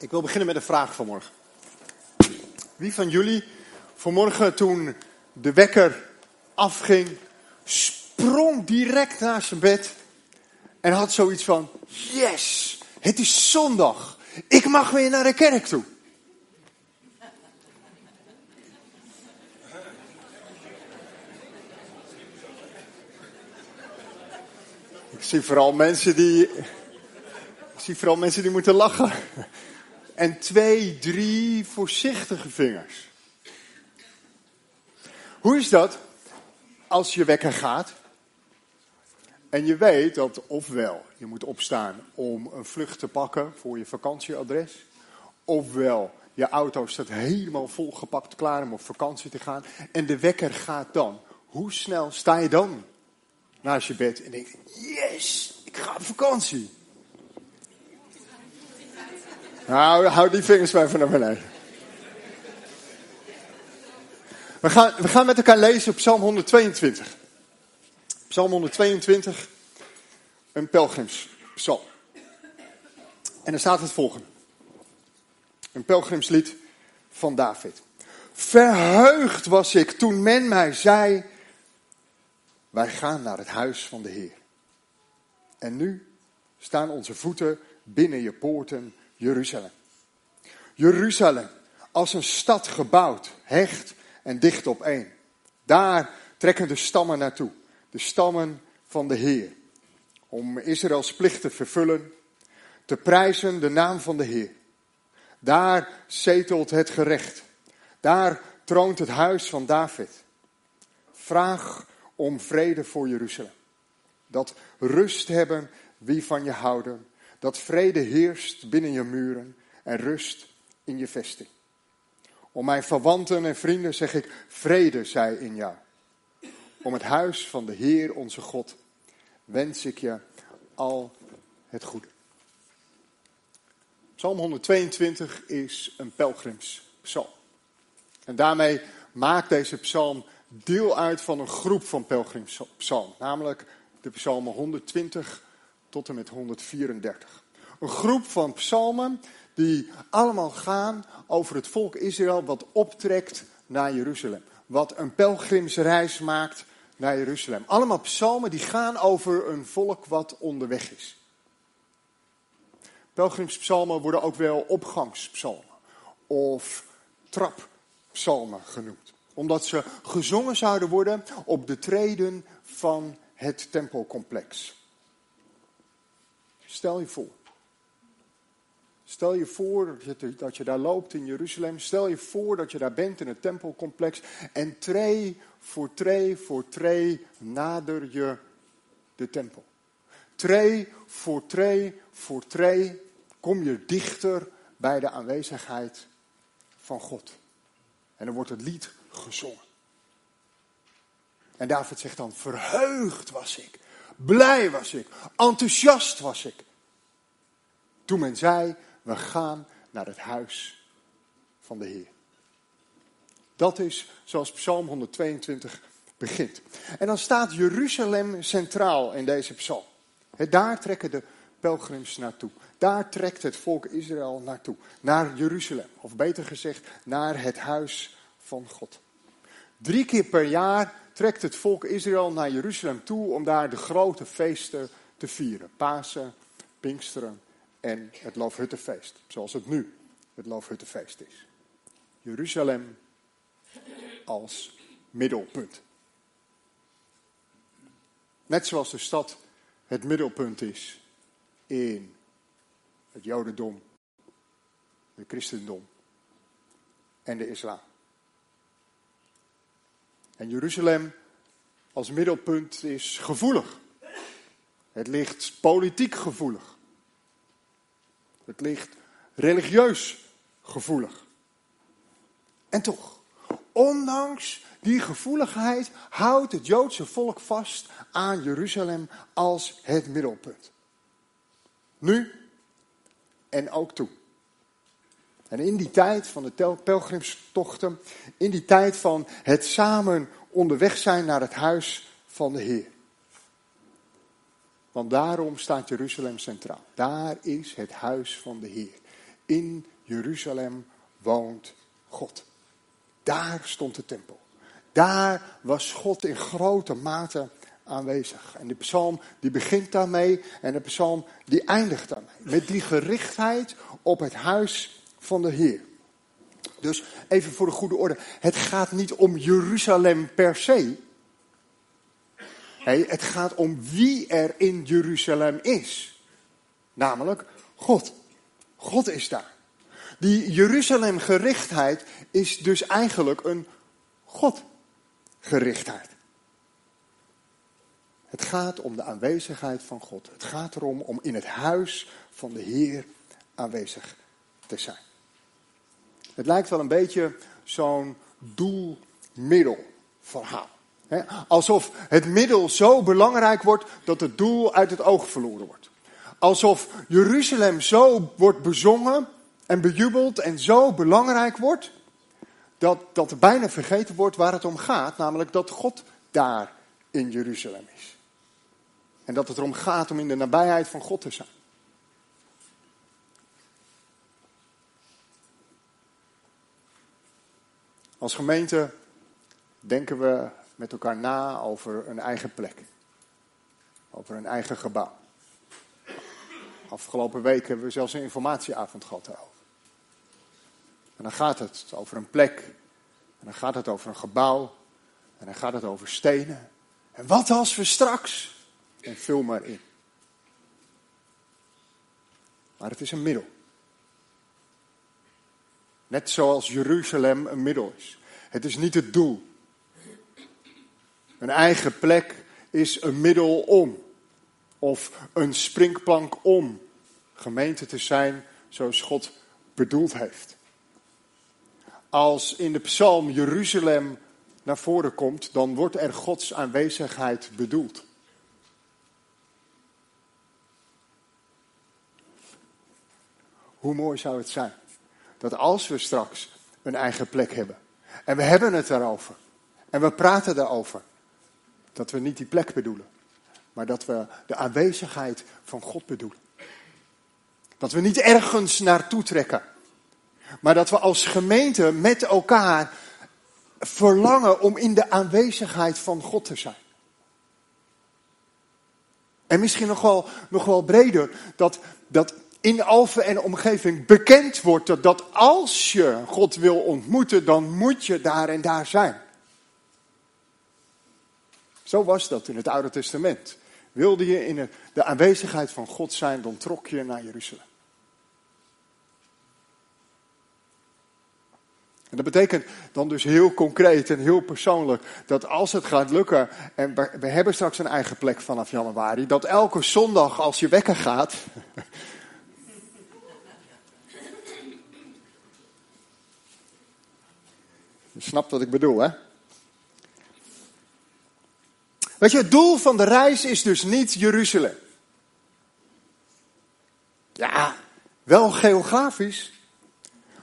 Ik wil beginnen met een vraag vanmorgen. Wie van jullie vanmorgen toen de wekker afging, sprong direct naar zijn bed en had zoiets van: Yes, het is zondag. Ik mag weer naar de kerk toe. Ik zie vooral mensen die. Ik zie vooral mensen die moeten lachen. En twee, drie voorzichtige vingers. Hoe is dat als je wekker gaat en je weet dat ofwel je moet opstaan om een vlucht te pakken voor je vakantieadres, ofwel je auto staat helemaal volgepakt klaar om op vakantie te gaan en de wekker gaat dan. Hoe snel sta je dan naast je bed en denk yes, ik ga op vakantie. Nou, hou die vingers maar even naar beneden. We gaan, we gaan met elkaar lezen op Psalm 122. Psalm 122, een pelgrimspsalm. En er staat het volgende. Een pelgrimslied van David. Verheugd was ik toen men mij zei, wij gaan naar het huis van de Heer. En nu staan onze voeten binnen je poorten, Jeruzalem. Jeruzalem, als een stad gebouwd, hecht en dicht op één. Daar trekken de stammen naartoe, de stammen van de Heer. Om Israëls plicht te vervullen, te prijzen de naam van de Heer. Daar zetelt het gerecht. Daar troont het huis van David. Vraag om vrede voor Jeruzalem. Dat rust hebben wie van je houden. Dat vrede heerst binnen je muren en rust in je vesting. Om mijn verwanten en vrienden zeg ik, vrede zij in jou. Om het huis van de Heer onze God wens ik je al het goede. Psalm 122 is een pelgrimspsalm. En daarmee maakt deze psalm deel uit van een groep van pelgrimspsalmen, namelijk de psalmen 120 tot en met 134. Een groep van psalmen die allemaal gaan over het volk Israël wat optrekt naar Jeruzalem. Wat een pelgrimsreis maakt naar Jeruzalem. Allemaal psalmen die gaan over een volk wat onderweg is. Pelgrimspsalmen worden ook wel opgangspsalmen of trappsalmen genoemd. Omdat ze gezongen zouden worden op de treden van het tempelcomplex. Stel je voor. Stel je voor dat je daar loopt in Jeruzalem. Stel je voor dat je daar bent in het tempelcomplex. En tree voor tree voor tree nader je de tempel. Tree voor tree voor tree kom je dichter bij de aanwezigheid van God. En dan wordt het lied gezongen. En David zegt dan, verheugd was ik, blij was ik, enthousiast was ik. Toen men zei, we gaan naar het huis van de Heer. Dat is zoals Psalm 122 begint. En dan staat Jeruzalem centraal in deze psalm. Daar trekken de pelgrims naartoe. Daar trekt het volk Israël naartoe. Naar Jeruzalem. Of beter gezegd, naar het huis van God. Drie keer per jaar trekt het volk Israël naar Jeruzalem toe om daar de grote feesten te vieren. Pasen, Pinksteren en het Loofhuttenfeest. Zoals het nu het Loofhuttenfeest is. Jeruzalem als middelpunt. Net zoals de stad het middelpunt is in het Jodendom, het christendom en de islam. En Jeruzalem als middelpunt is gevoelig. Het ligt politiek gevoelig. Het ligt religieus gevoelig. En toch, ondanks die gevoeligheid houdt het Joodse volk vast aan Jeruzalem als het middelpunt. Nu en ook toen. En in die tijd van de pelgrimstochten, in die tijd van het samen onderweg zijn naar het huis van de Heer. Want daarom staat Jeruzalem centraal. Daar is het huis van de Heer. In Jeruzalem woont God. Daar stond de tempel. Daar was God in grote mate aanwezig. En de psalm die begint daarmee en de psalm die eindigt daarmee. Met die gerichtheid op het huis van de Heer. Dus even voor de goede orde. Het gaat niet om Jeruzalem per se. Nee, het gaat om wie er in Jeruzalem is. Namelijk God. God is daar. Die Jeruzalem-gerichtheid is dus eigenlijk een God-gerichtheid. Het gaat om de aanwezigheid van God. Het gaat erom om in het huis van de Heer aanwezig te zijn. Het lijkt wel een beetje zo'n doel-middel-verhaal. Alsof het middel zo belangrijk wordt dat het doel uit het oog verloren wordt. Alsof Jeruzalem zo wordt bezongen en bejubeld en zo belangrijk wordt, dat, dat er bijna vergeten wordt waar het om gaat, namelijk dat God daar in Jeruzalem is. En dat het erom gaat om in de nabijheid van God te zijn. Als gemeente denken we met elkaar na over een eigen plek. Over een eigen gebouw. Afgelopen week hebben we zelfs een informatieavond gehad daarover. En dan gaat het over een plek. En dan gaat het over een gebouw. En dan gaat het over stenen. En wat als we straks. En vul maar in. Maar het is een middel. Net zoals Jeruzalem een middel is. Het is niet het doel. Een eigen plek is een middel om. Of een springplank om gemeente te zijn zoals God bedoeld heeft. Als in de psalm Jeruzalem naar voren komt, dan wordt er Gods aanwezigheid bedoeld. Hoe mooi zou het zijn dat als we straks een eigen plek hebben en we hebben het daarover en we praten daarover, dat we niet die plek bedoelen, maar dat we de aanwezigheid van God bedoelen. Dat we niet ergens naartoe trekken, maar dat we als gemeente met elkaar verlangen om in de aanwezigheid van God te zijn. En misschien nog wel, nog wel breder, dat, dat in Alphen en omgeving bekend wordt dat, als je God wil ontmoeten, dan moet je daar en daar zijn. Zo was dat in het Oude Testament. Wilde je in de aanwezigheid van God zijn, dan trok je naar Jeruzalem. En dat betekent dan dus heel concreet en heel persoonlijk dat als het gaat lukken, en we hebben straks een eigen plek vanaf januari, dat elke zondag als je wekker gaat, je snapt wat ik bedoel, hè? Weet je, het doel van de reis is dus niet Jeruzalem. Ja, wel geografisch,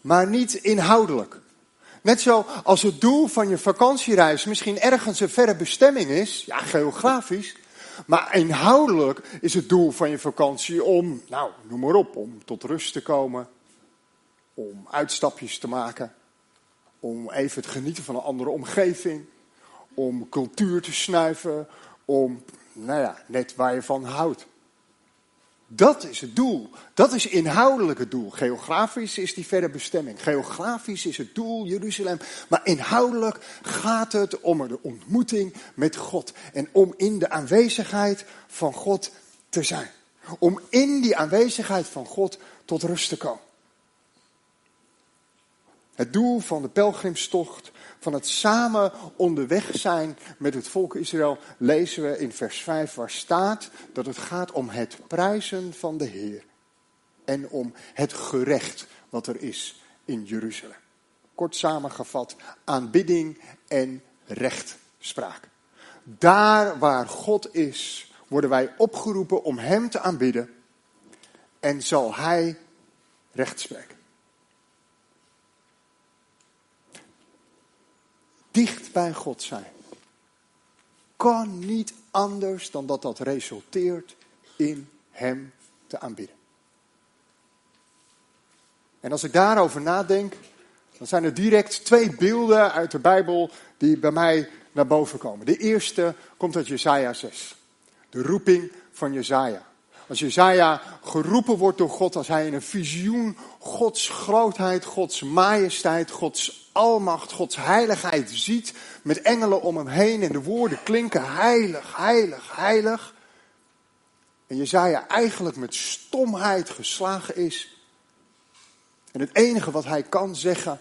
maar niet inhoudelijk. Net zo als het doel van je vakantiereis misschien ergens een verre bestemming is, ja, geografisch. Maar inhoudelijk is het doel van je vakantie om, nou, noem maar op, om tot rust te komen. Om uitstapjes te maken. Om even het genieten van een andere omgeving om cultuur te snuiven, om, nou ja, net waar je van houdt. Dat is het doel. Dat is inhoudelijk het doel. Geografisch is die verre bestemming. Geografisch is het doel Jeruzalem. Maar inhoudelijk gaat het om de ontmoeting met God. En om in de aanwezigheid van God te zijn. Om in die aanwezigheid van God tot rust te komen. Het doel van de pelgrimstocht van het samen onderweg zijn met het volk Israël, lezen we in vers 5 waar staat dat het gaat om het prijzen van de Heer. En om het gerecht wat er is in Jeruzalem. Kort samengevat, aanbidding en rechtspraak. Daar waar God is, worden wij opgeroepen om Hem te aanbidden en zal Hij recht spreken. Dicht bij God zijn, kan niet anders dan dat dat resulteert in Hem te aanbidden. En als ik daarover nadenk, dan zijn er direct twee beelden uit de Bijbel die bij mij naar boven komen. De eerste komt uit Jesaja 6. De roeping van Jesaja. Als Jezaja geroepen wordt door God, als hij in een visioen Gods grootheid, Gods majesteit, Gods almacht, Gods heiligheid ziet, met engelen om hem heen en de woorden klinken heilig, heilig, heilig. En Jezaja eigenlijk met stomheid geslagen is. En het enige wat hij kan zeggen,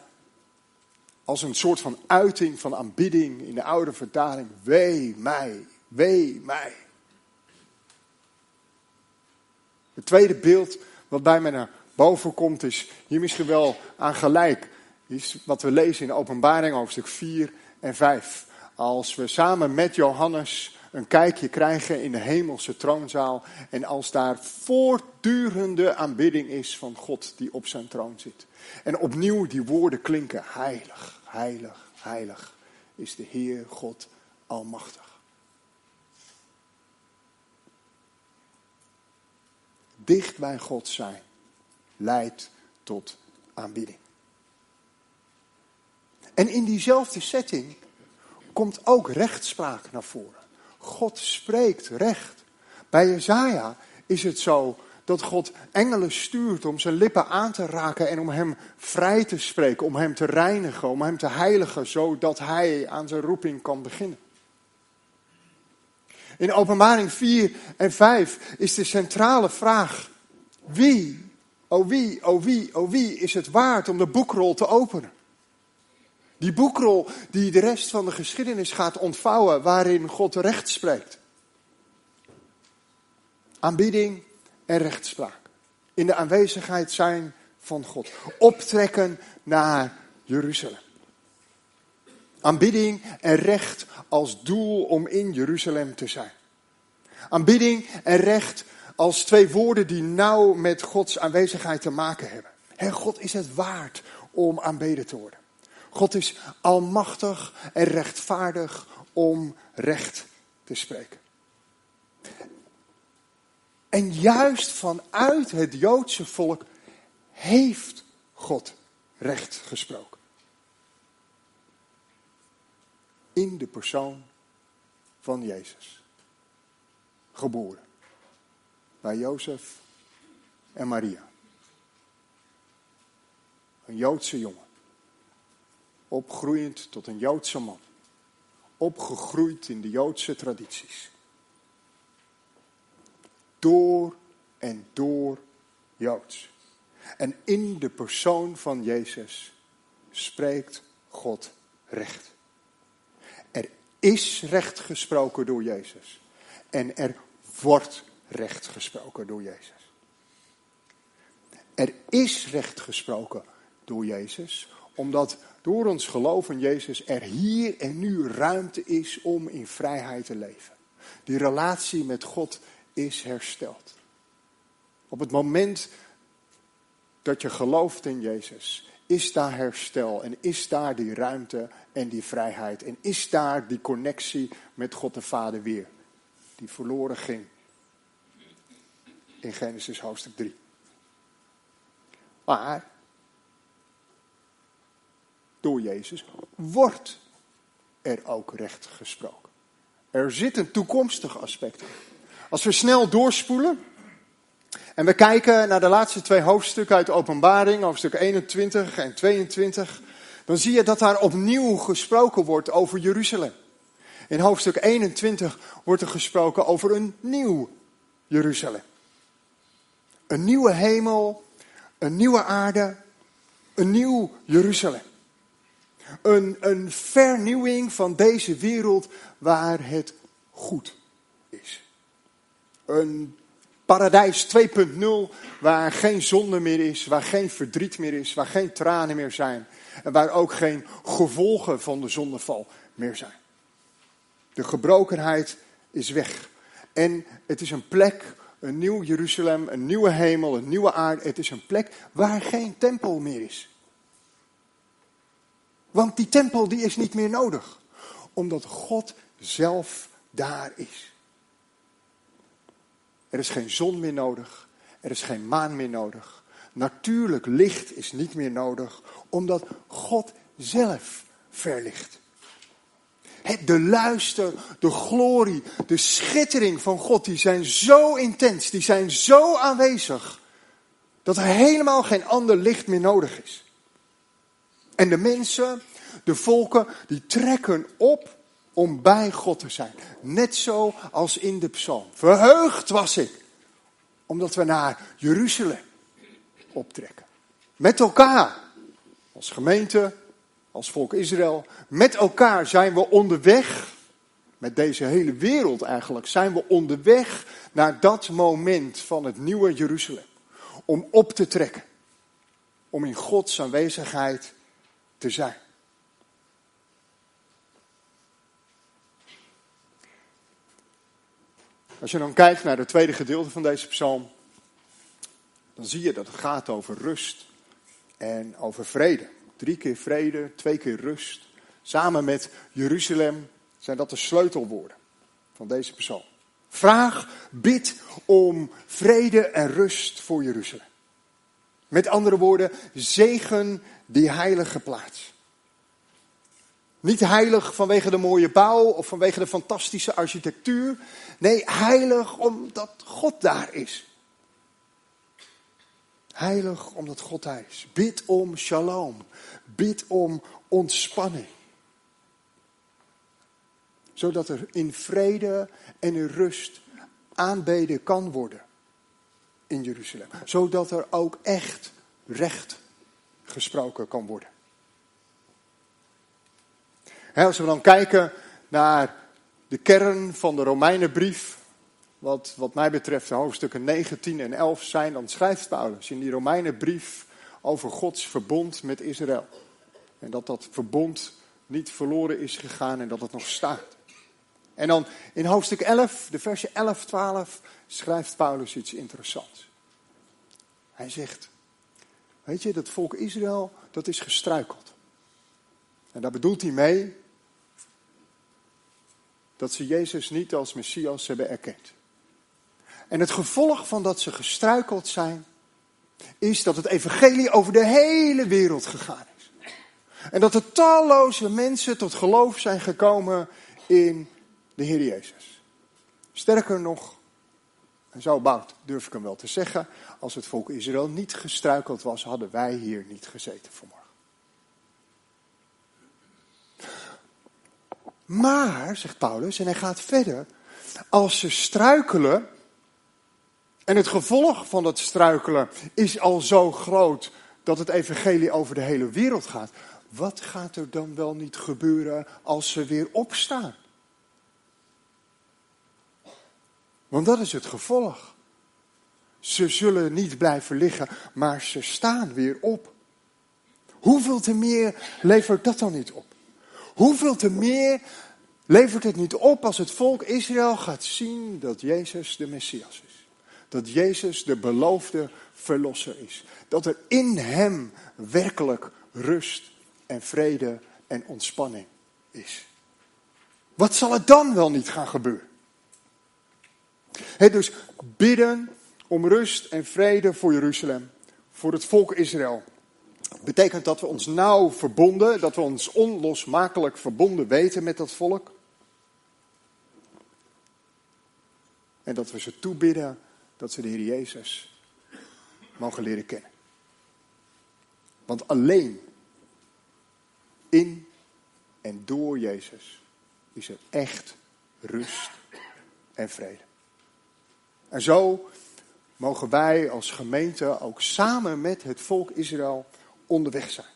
als een soort van uiting van aanbidding in de oude vertaling, wee mij, wee mij. Het tweede beeld wat bij mij naar boven komt is hier misschien wel aan gelijk. Is wat we lezen in openbaring hoofdstuk 4 en 5. Als we samen met Johannes een kijkje krijgen in de hemelse troonzaal. En als daar voortdurende aanbidding is van God die op zijn troon zit. En opnieuw die woorden klinken. Heilig, heilig, heilig is de Heer God Almachtig. Dicht bij God zijn leidt tot aanbidding. En in diezelfde setting komt ook rechtspraak naar voren. God spreekt recht. Bij Jezaja is het zo dat God engelen stuurt om zijn lippen aan te raken en om hem vrij te spreken, om hem te reinigen, om hem te heiligen, zodat hij aan zijn roeping kan beginnen. In openbaring 4 en 5 is de centrale vraag: wie, oh wie, oh wie, oh wie is het waard om de boekrol te openen? Die boekrol die de rest van de geschiedenis gaat ontvouwen, waarin God recht spreekt. Aanbidding en rechtspraak. In de aanwezigheid zijn van God. Optrekken naar Jeruzalem. Aanbidding en recht als doel om in Jeruzalem te zijn. Aanbidding en recht als twee woorden die nauw met Gods aanwezigheid te maken hebben. En God is het waard om aanbeden te worden. God is almachtig en rechtvaardig om recht te spreken. En juist vanuit het Joodse volk heeft God recht gesproken. In de persoon van Jezus. Geboren bij Jozef en Maria. Een Joodse jongen. Opgroeiend tot een Joodse man. Opgegroeid in de Joodse tradities. Door en door Joods. En in de persoon van Jezus spreekt God recht is recht gesproken door Jezus. En er wordt recht gesproken door Jezus. Er is recht gesproken door Jezus, omdat door ons geloof in Jezus er hier en nu ruimte is om in vrijheid te leven. Die relatie met God is hersteld. Op het moment dat je gelooft in Jezus, is daar herstel en is daar die ruimte en die vrijheid en is daar die connectie met God de Vader weer, die verloren ging in Genesis hoofdstuk 3. Maar door Jezus wordt er ook recht gesproken. Er zit een toekomstig aspect. Als we snel doorspoelen en we kijken naar de laatste twee hoofdstukken uit de openbaring, hoofdstuk 21 en 22, dan zie je dat daar opnieuw gesproken wordt over Jeruzalem. In hoofdstuk 21 wordt er gesproken over een nieuw Jeruzalem. Een nieuwe hemel, een nieuwe aarde, een nieuw Jeruzalem. Een, een vernieuwing van deze wereld waar het goed is. Een Paradijs 2.0, waar geen zonde meer is, waar geen verdriet meer is, waar geen tranen meer zijn. En waar ook geen gevolgen van de zondeval meer zijn. De gebrokenheid is weg. En het is een plek, een nieuw Jeruzalem, een nieuwe hemel, een nieuwe aarde. Het is een plek waar geen tempel meer is. Want die tempel die is niet meer nodig. Omdat God zelf daar is. Er is geen zon meer nodig. Er is geen maan meer nodig. Natuurlijk licht is niet meer nodig, omdat God zelf verlicht. De luister, de glorie, de schittering van God, die zijn zo intens, die zijn zo aanwezig, dat er helemaal geen ander licht meer nodig is. En de mensen, de volken, die trekken op om bij God te zijn. Net zo als in de psalm. Verheugd was ik, omdat we naar Jeruzalem optrekken. Met elkaar, als gemeente, als volk Israël, met elkaar zijn we onderweg, met deze hele wereld eigenlijk, zijn we onderweg naar dat moment van het nieuwe Jeruzalem. Om op te trekken, om in Gods aanwezigheid te zijn. Als je dan kijkt naar het tweede gedeelte van deze psalm, dan zie je dat het gaat over rust en over vrede. Drie keer vrede, twee keer rust. Samen met Jeruzalem zijn dat de sleutelwoorden van deze psalm. Vraag, bid om vrede en rust voor Jeruzalem. Met andere woorden, zegen die heilige plaats. Niet heilig vanwege de mooie bouw of vanwege de fantastische architectuur. Nee, heilig omdat God daar is. Heilig omdat God daar is. Bid om shalom. Bid om ontspanning. Zodat er in vrede en in rust aanbeden kan worden in Jeruzalem. Zodat er ook echt recht gesproken kan worden. Als we dan kijken naar de kern van de Romeinenbrief, wat, wat mij betreft de hoofdstukken 9, 10 en 11 zijn, dan schrijft Paulus in die Romeinenbrief over Gods verbond met Israël. En dat dat verbond niet verloren is gegaan en dat het nog staat. En dan in hoofdstuk 11, de versen 11, 12, schrijft Paulus iets interessants. Hij zegt, weet je, dat volk Israël, dat is gestruikeld. En daar bedoelt hij mee dat ze Jezus niet als Messias hebben erkend. En het gevolg van dat ze gestruikeld zijn, is dat het evangelie over de hele wereld gegaan is. En dat er talloze mensen tot geloof zijn gekomen in de Heer Jezus. Sterker nog, en zo bout durf ik hem wel te zeggen, als het volk Israël niet gestruikeld was, hadden wij hier niet gezeten vanmorgen. Maar, zegt Paulus, en hij gaat verder, als ze struikelen, en het gevolg van dat struikelen is al zo groot dat het evangelie over de hele wereld gaat. Wat gaat er dan wel niet gebeuren als ze weer opstaan? Want dat is het gevolg. Ze zullen niet blijven liggen, maar ze staan weer op. Hoeveel te meer levert dat dan niet op? Hoeveel te meer levert het niet op als het volk Israël gaat zien dat Jezus de Messias is? dat Jezus de beloofde verlosser is. Dat er in Hem werkelijk rust en vrede en ontspanning is. Wat zal er dan wel niet gaan gebeuren? dus bidden om rust en vrede voor Jeruzalem, voor het volk Israël. Betekent dat we ons nauw verbonden, dat we ons onlosmakelijk verbonden weten met dat volk. En dat we ze toebidden dat ze de Heer Jezus mogen leren kennen. Want alleen in en door Jezus is er echt rust en vrede. En zo mogen wij als gemeente ook samen met het volk Israël onderweg zijn.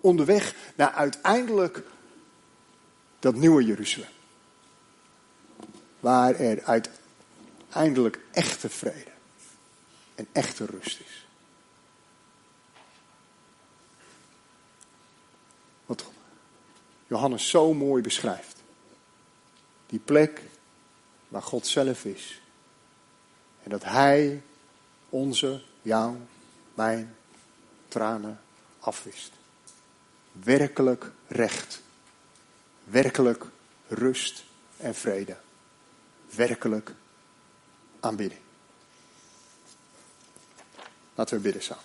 Onderweg naar uiteindelijk dat nieuwe Jeruzalem. Waar er uit eindelijk echte vrede en echte rust is. Wat Johannes zo mooi beschrijft. Die plek waar God zelf is. En dat Hij onze, jouw, mijn tranen afwist. Werkelijk recht. Werkelijk rust en vrede. Werkelijk aanbidding. Laten we bidden samen.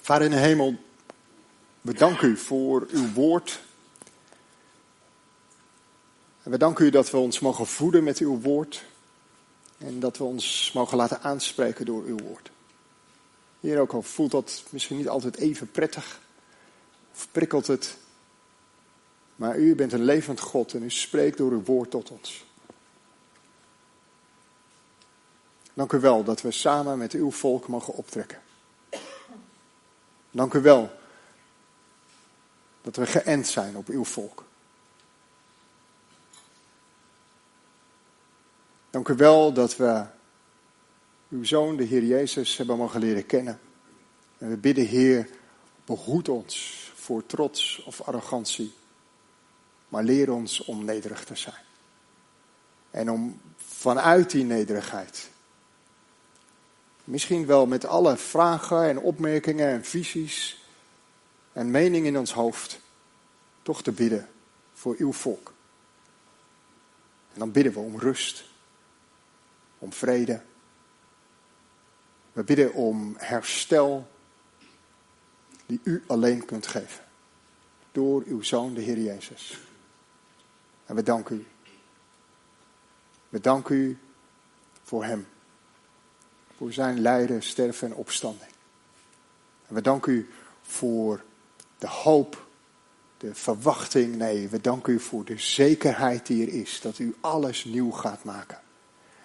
Vader in de hemel, we u voor uw woord en we danken u dat we ons mogen voeden met uw woord. En dat we ons mogen laten aanspreken door uw woord. Hier ook al voelt dat misschien niet altijd even prettig. Of prikkelt het. Maar u bent een levend God en u spreekt door uw woord tot ons. Dank u wel dat we samen met uw volk mogen optrekken. Dank u wel dat we geënt zijn op uw volk. Dank u wel dat we uw zoon, de Heer Jezus, hebben mogen leren kennen. En we bidden, Heer, behoed ons voor trots of arrogantie, maar leer ons om nederig te zijn. En om vanuit die nederigheid, misschien wel met alle vragen en opmerkingen en visies en meningen in ons hoofd, toch te bidden voor uw volk. En dan bidden we om rust, om vrede. We bidden om herstel die u alleen kunt geven. Door uw Zoon, de Heer Jezus. En we danken u. We danken u voor Hem. Voor zijn lijden, sterven en opstanding. En we danken u voor de hoop, de verwachting. Nee, we danken u voor de zekerheid die er is. Dat u alles nieuw gaat maken.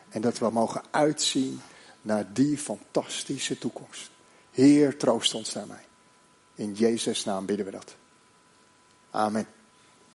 En dat we mogen uitzien naar die fantastische toekomst. Heer, troost ons daarmee. In Jezus' naam bidden we dat. Amen.